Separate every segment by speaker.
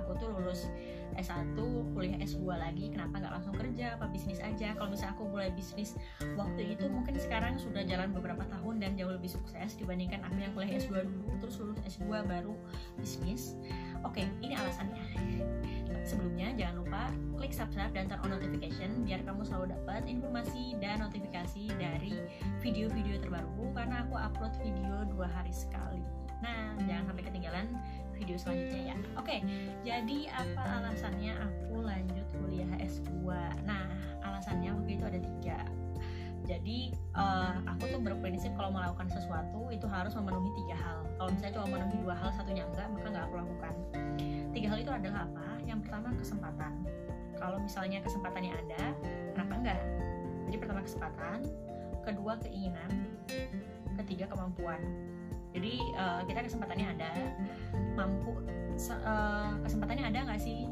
Speaker 1: aku tuh lulus S1 kuliah S2 lagi kenapa nggak langsung kerja apa bisnis aja. Kalau misalnya aku mulai bisnis waktu itu mungkin sekarang sudah jalan beberapa tahun dan jauh lebih sukses dibandingkan aku yang kuliah S2 dulu. Terus lulus S2 baru bisnis. Oke ini alasannya. Sebelumnya jangan lupa klik subscribe dan turn on notification biar kamu selalu dapat informasi dan notifikasi dari video-video terbaru karena aku upload video dua hari sekali. Nah jangan sampai ketinggalan video selanjutnya ya. Oke jadi apa alasannya aku lanjut kuliah S2 nah alasannya waktu itu ada tiga. Jadi uh, aku tuh berprinsip kalau melakukan sesuatu itu harus memenuhi tiga hal. Kalau misalnya cuma memenuhi dua hal satunya enggak maka nggak aku lakukan. Tiga hal itu adalah apa? Yang pertama kesempatan. Kalau misalnya kesempatannya ada kenapa enggak? Jadi pertama kesempatan. Kedua keinginan. Ketiga kemampuan jadi uh, kita kesempatannya ada. Mampu uh, kesempatannya ada nggak sih?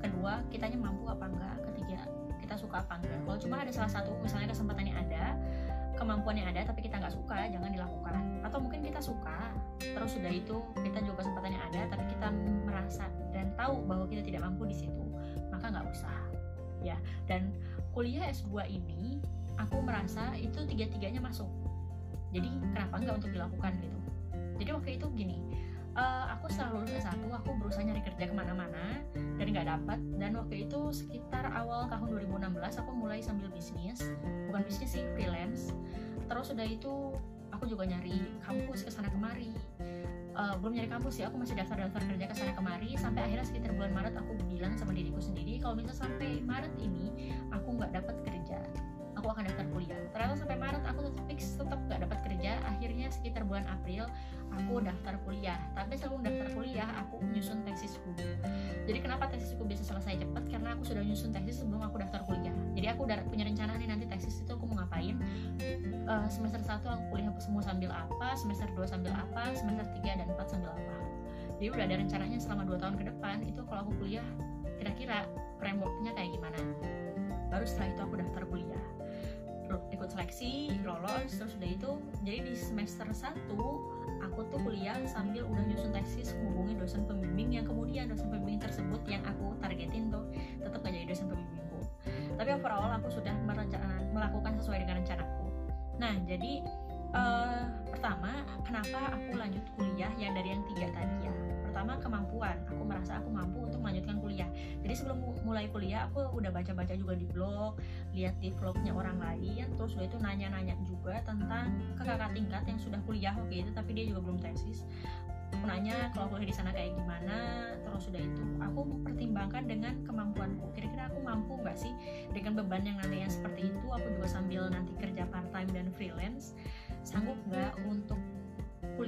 Speaker 1: Kedua kitanya mampu apa enggak ketiga kita suka apa enggak kalau cuma ada salah satu misalnya kesempatannya ada kemampuannya ada tapi kita nggak suka jangan dilakukan. Atau mungkin kita suka terus sudah itu kita juga kesempatannya ada tapi kita merasa dan tahu bahwa kita tidak mampu di situ maka nggak usah. Ya dan kuliah S2 ini aku merasa itu tiga-tiganya masuk. Jadi kenapa nggak untuk dilakukan gitu jadi waktu itu gini uh, aku setelah lulus S1 aku berusaha nyari kerja ke mana-mana dan nggak dapat dan waktu itu sekitar awal tahun 2016 aku mulai sambil bisnis. Bukan bisnis sih freelance. Terus udah itu aku juga nyari kampus ke sana kemari. Uh, belum nyari kampus sih aku masih daftar-daftar kerja ke sana kemari. Sampai akhirnya sekitar bulan Maret aku bilang sama diriku sendiri kalau misalnya sampai Maret ini aku nggak dapat kerja aku akan daftar kuliah. Ternyata sampai Maret aku fix tetap gak dapat kerja. Akhirnya sekitar bulan April aku daftar kuliah. Tapi sebelum daftar kuliah aku nyusun tesisku. Jadi kenapa tesisku bisa selesai cepat? Karena aku sudah nyusun tesis sebelum aku daftar kuliah. Jadi aku udah punya rencana nih nanti tesis itu aku mau ngapain? Uh, semester 1 aku kuliah semua sambil apa semester 2 sambil apa semester 3 dan 4 sambil apa. Jadi udah ada rencananya selama 2 tahun ke depan itu kalau aku kuliah kira-kira frameworknya kayak gimana? Baru setelah itu aku daftar kuliah ikut seleksi lolos terus udah itu jadi di semester 1 aku tuh kuliah sambil udah nyusun tesis hubungi dosen pembimbing yang kemudian dosen pembimbing tersebut yang aku targetin tuh tetap gak jadi dosen pembimbingku. Tapi overall aku sudah melakukan sesuai dengan rencanaku. Nah jadi uh, pertama kenapa aku lanjut kuliah yang dari yang tiga tadi ya pertama kemampuan. Aku merasa aku mampu untuk melanjutkan kuliah. Jadi sebelum mulai kuliah aku udah baca-baca juga di blog lihat di vlognya orang lain terus udah itu nanya-nanya juga tentang ke kakak tingkat yang sudah kuliah oke itu tapi dia juga belum tesis. Aku nanya kalau kuliah di sana kayak gimana? Terus sudah itu aku pertimbangkan dengan kemampuanku. Kira-kira aku mampu nggak sih dengan beban yang nanti yang seperti itu? Aku juga sambil nanti kerja part time dan freelance sanggup nggak untuk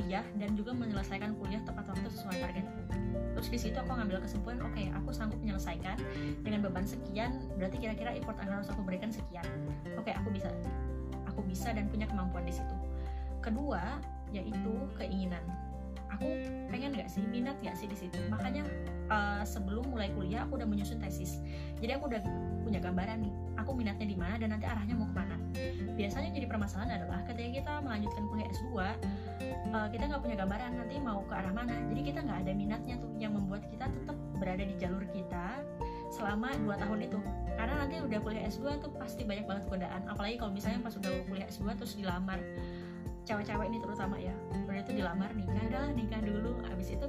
Speaker 1: kuliah dan juga menyelesaikan kuliah tepat waktu sesuai target. Terus di situ aku ngambil kesimpulan, oke, okay, aku sanggup menyelesaikan dengan beban sekian, berarti kira-kira effort yang harus aku berikan sekian. Oke, okay, aku bisa, aku bisa dan punya kemampuan di situ. Kedua, yaitu keinginan. Aku pengen nggak sih, minat nggak sih di situ. Makanya uh, sebelum mulai kuliah aku udah menyusun tesis. Jadi aku udah punya gambaran nih, aku minatnya di mana dan nanti arahnya mau ke mana. Biasanya jadi permasalahan adalah ketika kita melanjutkan kuliah S2, uh, kita nggak punya gambaran nanti mau ke arah mana. Jadi kita nggak ada minatnya tuh yang membuat kita tetap berada di jalur kita selama 2 tahun itu. Karena nanti udah kuliah S2 tuh pasti banyak banget godaan. Apalagi kalau misalnya pas udah kuliah S2 terus dilamar. Cewek-cewek ini terutama ya udah itu dilamar nikah adalah nikah dulu. Habis itu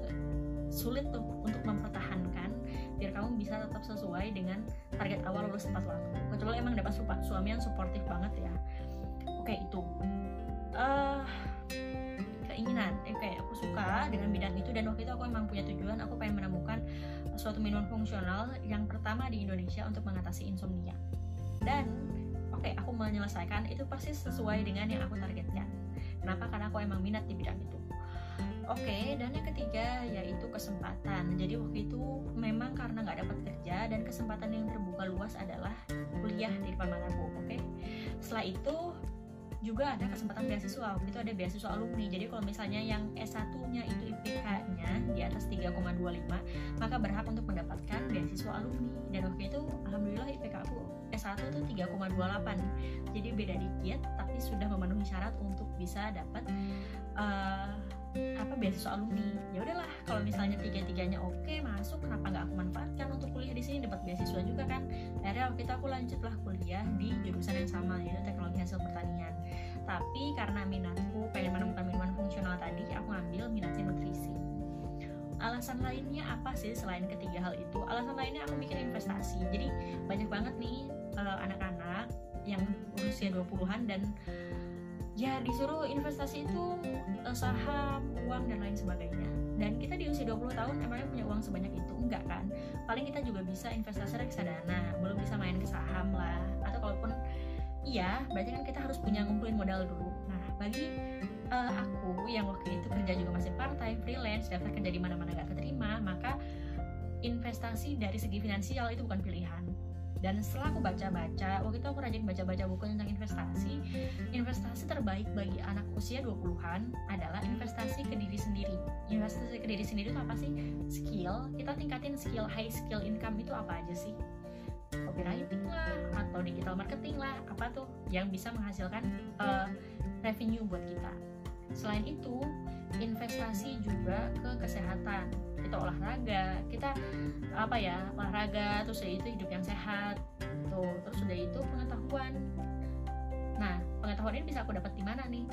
Speaker 1: sulit untuk mempertahankan biar kamu bisa tetap sesuai dengan target awal lulus tepat waktu kecuali emang dapat suami yang suportif banget ya. Oke itu. Uh, keinginan. Eh, kayak aku suka dengan bidang itu dan waktu itu aku memang punya tujuan. Aku pengen menemukan suatu minuman fungsional yang pertama di Indonesia untuk mengatasi insomnia. Dan oke okay, aku menyelesaikan itu pasti sesuai dengan yang aku targetkan. Kenapa? Karena aku emang minat di bidang itu Oke, okay, dan yang ketiga yaitu kesempatan. Jadi waktu itu memang karena nggak dapat kerja dan kesempatan yang terbuka luas adalah kuliah di depan mataku. Oke, okay? setelah itu juga ada kesempatan beasiswa waktu itu ada beasiswa alumni jadi kalau misalnya yang S1 nya itu IPK-nya di atas 3,25 maka berhak untuk mendapatkan beasiswa alumni dan waktu itu alhamdulillah IPK aku S1 itu 3,28 jadi beda dikit tapi sudah memenuhi syarat untuk bisa dapat uh, apa beasiswa alumni. Ya udahlah kalau misalnya tiga tiganya oke masuk kenapa nggak aku manfaatkan untuk kuliah di sini? Dapat beasiswa juga kan? Akhirnya waktu itu aku lanjutlah kuliah di jurusan yang sama yaitu teknologi hasil pertanian. Tapi karena minatku pengen menemukan minuman fungsional tadi aku ngambil minatnya nutrisi. Alasan lainnya apa sih selain ketiga hal itu? Alasan lainnya aku mikir investasi. Jadi banyak banget nih uh, anak-anak yang usia 20-an dan ya disuruh investasi itu uh, saham, uang dan lain sebagainya. Dan kita di usia 20 tahun emangnya punya uang sebanyak itu? Enggak kan? Paling kita juga bisa investasi reksadana, belum bisa main ke saham lah. Atau kalaupun iya, berarti kan kita harus punya ngumpulin modal dulu. Nah, bagi uh, aku yang waktu itu kerja juga masih part time, freelance, daftar kerja di mana-mana gak keterima, maka investasi dari segi finansial itu bukan pilihan dan setelah aku baca-baca waktu itu aku rajin baca-baca buku tentang investasi. Investasi terbaik bagi anak usia 20-an adalah investasi ke diri sendiri. Investasi ke diri sendiri itu apa sih? Skill. Kita tingkatin skill high skill income itu apa aja sih? Copywriting lah atau digital marketing lah apa tuh yang bisa menghasilkan uh, revenue buat kita. Selain itu investasi juga ke kesehatan. Kita olahraga kita apa ya olahraga terus ya itu hidup yang sehat tuh terus sudah itu pengetahuan. Nah pengetahuan ini bisa aku dapat di mana nih?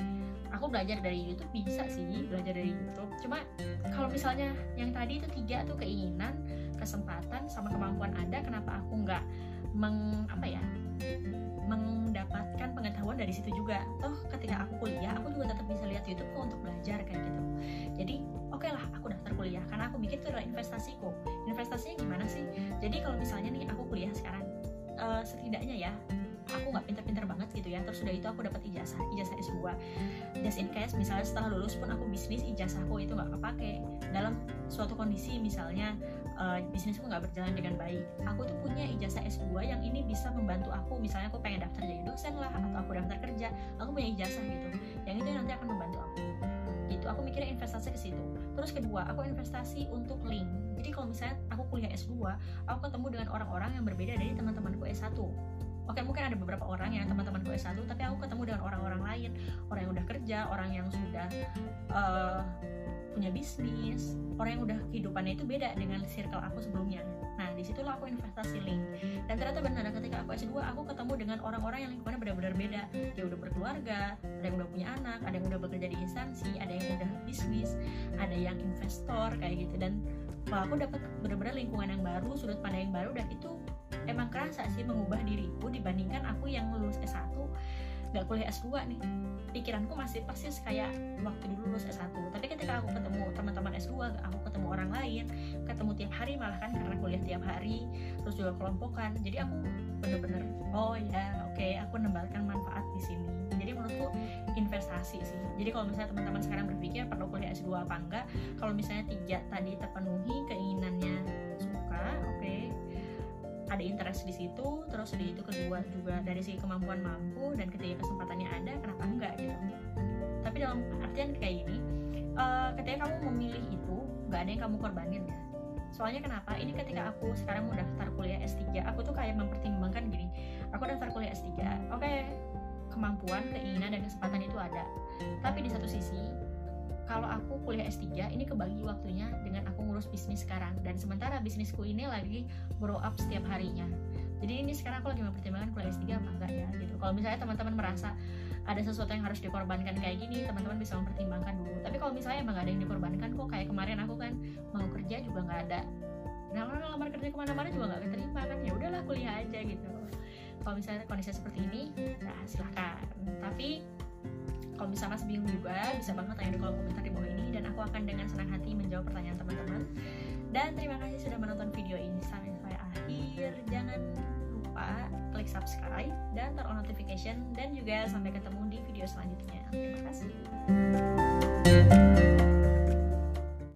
Speaker 1: Aku belajar dari YouTube bisa sih belajar dari YouTube. Cuma kalau misalnya yang tadi itu tiga tuh keinginan kesempatan sama kemampuan ada kenapa aku nggak meng apa ya mendapatkan pengetahuan dari situ juga. Toh ketika aku kuliah aku juga tetap bisa lihat YouTube kok untuk belajar kayak gitu. Jadi oke okay lah aku daftar kuliah karena aku mikir itu adalah investasiku. Investasinya gimana sih? Jadi kalau misalnya nih aku kuliah sekarang uh, setidaknya ya aku nggak pinter-pinter banget gitu ya. Terus sudah itu aku dapat ijazah ijazah S2 just in case misalnya setelah lulus pun aku bisnis ijazahku itu nggak kepake. Dalam suatu kondisi misalnya uh, bisnisku nggak berjalan dengan baik. Aku tuh punya ijazah S2 yang ini bisa membantu aku. Misalnya aku pengen daftar jadi dosen lah atau aku daftar kerja aku punya ijazah gitu. Yang itu nanti akan membantu aku. Gitu aku mikirnya investasi ke situ. Terus kedua aku investasi untuk link. Jadi kalau misalnya aku kuliah S2 aku ketemu dengan orang-orang yang berbeda dari teman-temanku S1 Oke mungkin ada beberapa orang yang teman-temanku S1 tapi aku ketemu dengan orang-orang lain. Orang yang udah kerja orang yang sudah uh, punya bisnis orang yang udah kehidupannya itu beda dengan circle aku sebelumnya. Nah di situlah aku investasi link. Dan ternyata benar ketika aku S2 aku ketemu dengan orang-orang yang lingkungannya benar-benar beda. Dia udah berkeluarga ada yang udah punya anak ada yang udah bekerja di instansi ada yang udah bisnis ada yang investor kayak gitu. Dan wah aku dapat benar-benar lingkungan yang baru sudut pandang yang baru dan itu emang kerasa sih mengubah diriku dibandingkan aku yang lulus S1 nggak kuliah S2 nih. Pikiranku masih persis kayak waktu dulu lulus S1 tapi ketika aku ketemu teman-teman S2 aku ketemu orang lain ketemu tiap hari malah kan karena kuliah tiap hari terus juga kelompokan. Jadi aku bener-bener oh ya oke okay, aku menambahkan manfaat di sini. Jadi menurutku investasi sih. Jadi kalau misalnya teman-teman sekarang berpikir perlu kuliah S2 apa enggak kalau misalnya tiga tadi terpenuhi keinginannya suka oke okay, ada interest di situ terus di itu kedua juga dari segi kemampuan mampu dan ketika kesempatannya ada kenapa enggak gitu. Tapi dalam artian kayak gini uh, ketika kamu memilih itu nggak ada yang kamu korbanin ya. Soalnya kenapa? Ini ketika aku sekarang mau daftar kuliah S3 aku tuh kayak mempertimbangkan gini. Aku daftar kuliah S3 oke okay, kemampuan keinginan dan kesempatan itu ada. Tapi di satu sisi kalau aku kuliah S3 ini kebagi waktunya dengan aku ngurus bisnis sekarang. Dan sementara bisnisku ini lagi grow up setiap harinya. Jadi ini sekarang aku lagi mempertimbangkan kuliah S3 apa enggak ya gitu. Kalau misalnya teman-teman merasa ada sesuatu yang harus dikorbankan kayak gini teman-teman bisa mempertimbangkan dulu. Tapi kalau misalnya emang gak ada yang dikorbankan kok kayak kemarin aku kan mau kerja juga nggak ada. Nah kalau ngelamar kerja ke mana-mana juga nggak keterima kan ya udahlah kuliah aja gitu. Kalau misalnya kondisi seperti ini nah silahkan. Tapi kalau misalnya masih bingung juga bisa banget tanya di kolom komentar di bawah ini dan aku akan dengan senang hati menjawab pertanyaan teman-teman. Dan terima kasih sudah menonton video ini sampai akhir. Jangan lupa klik subscribe dan turn on notification dan juga sampai ketemu di video selanjutnya. Terima kasih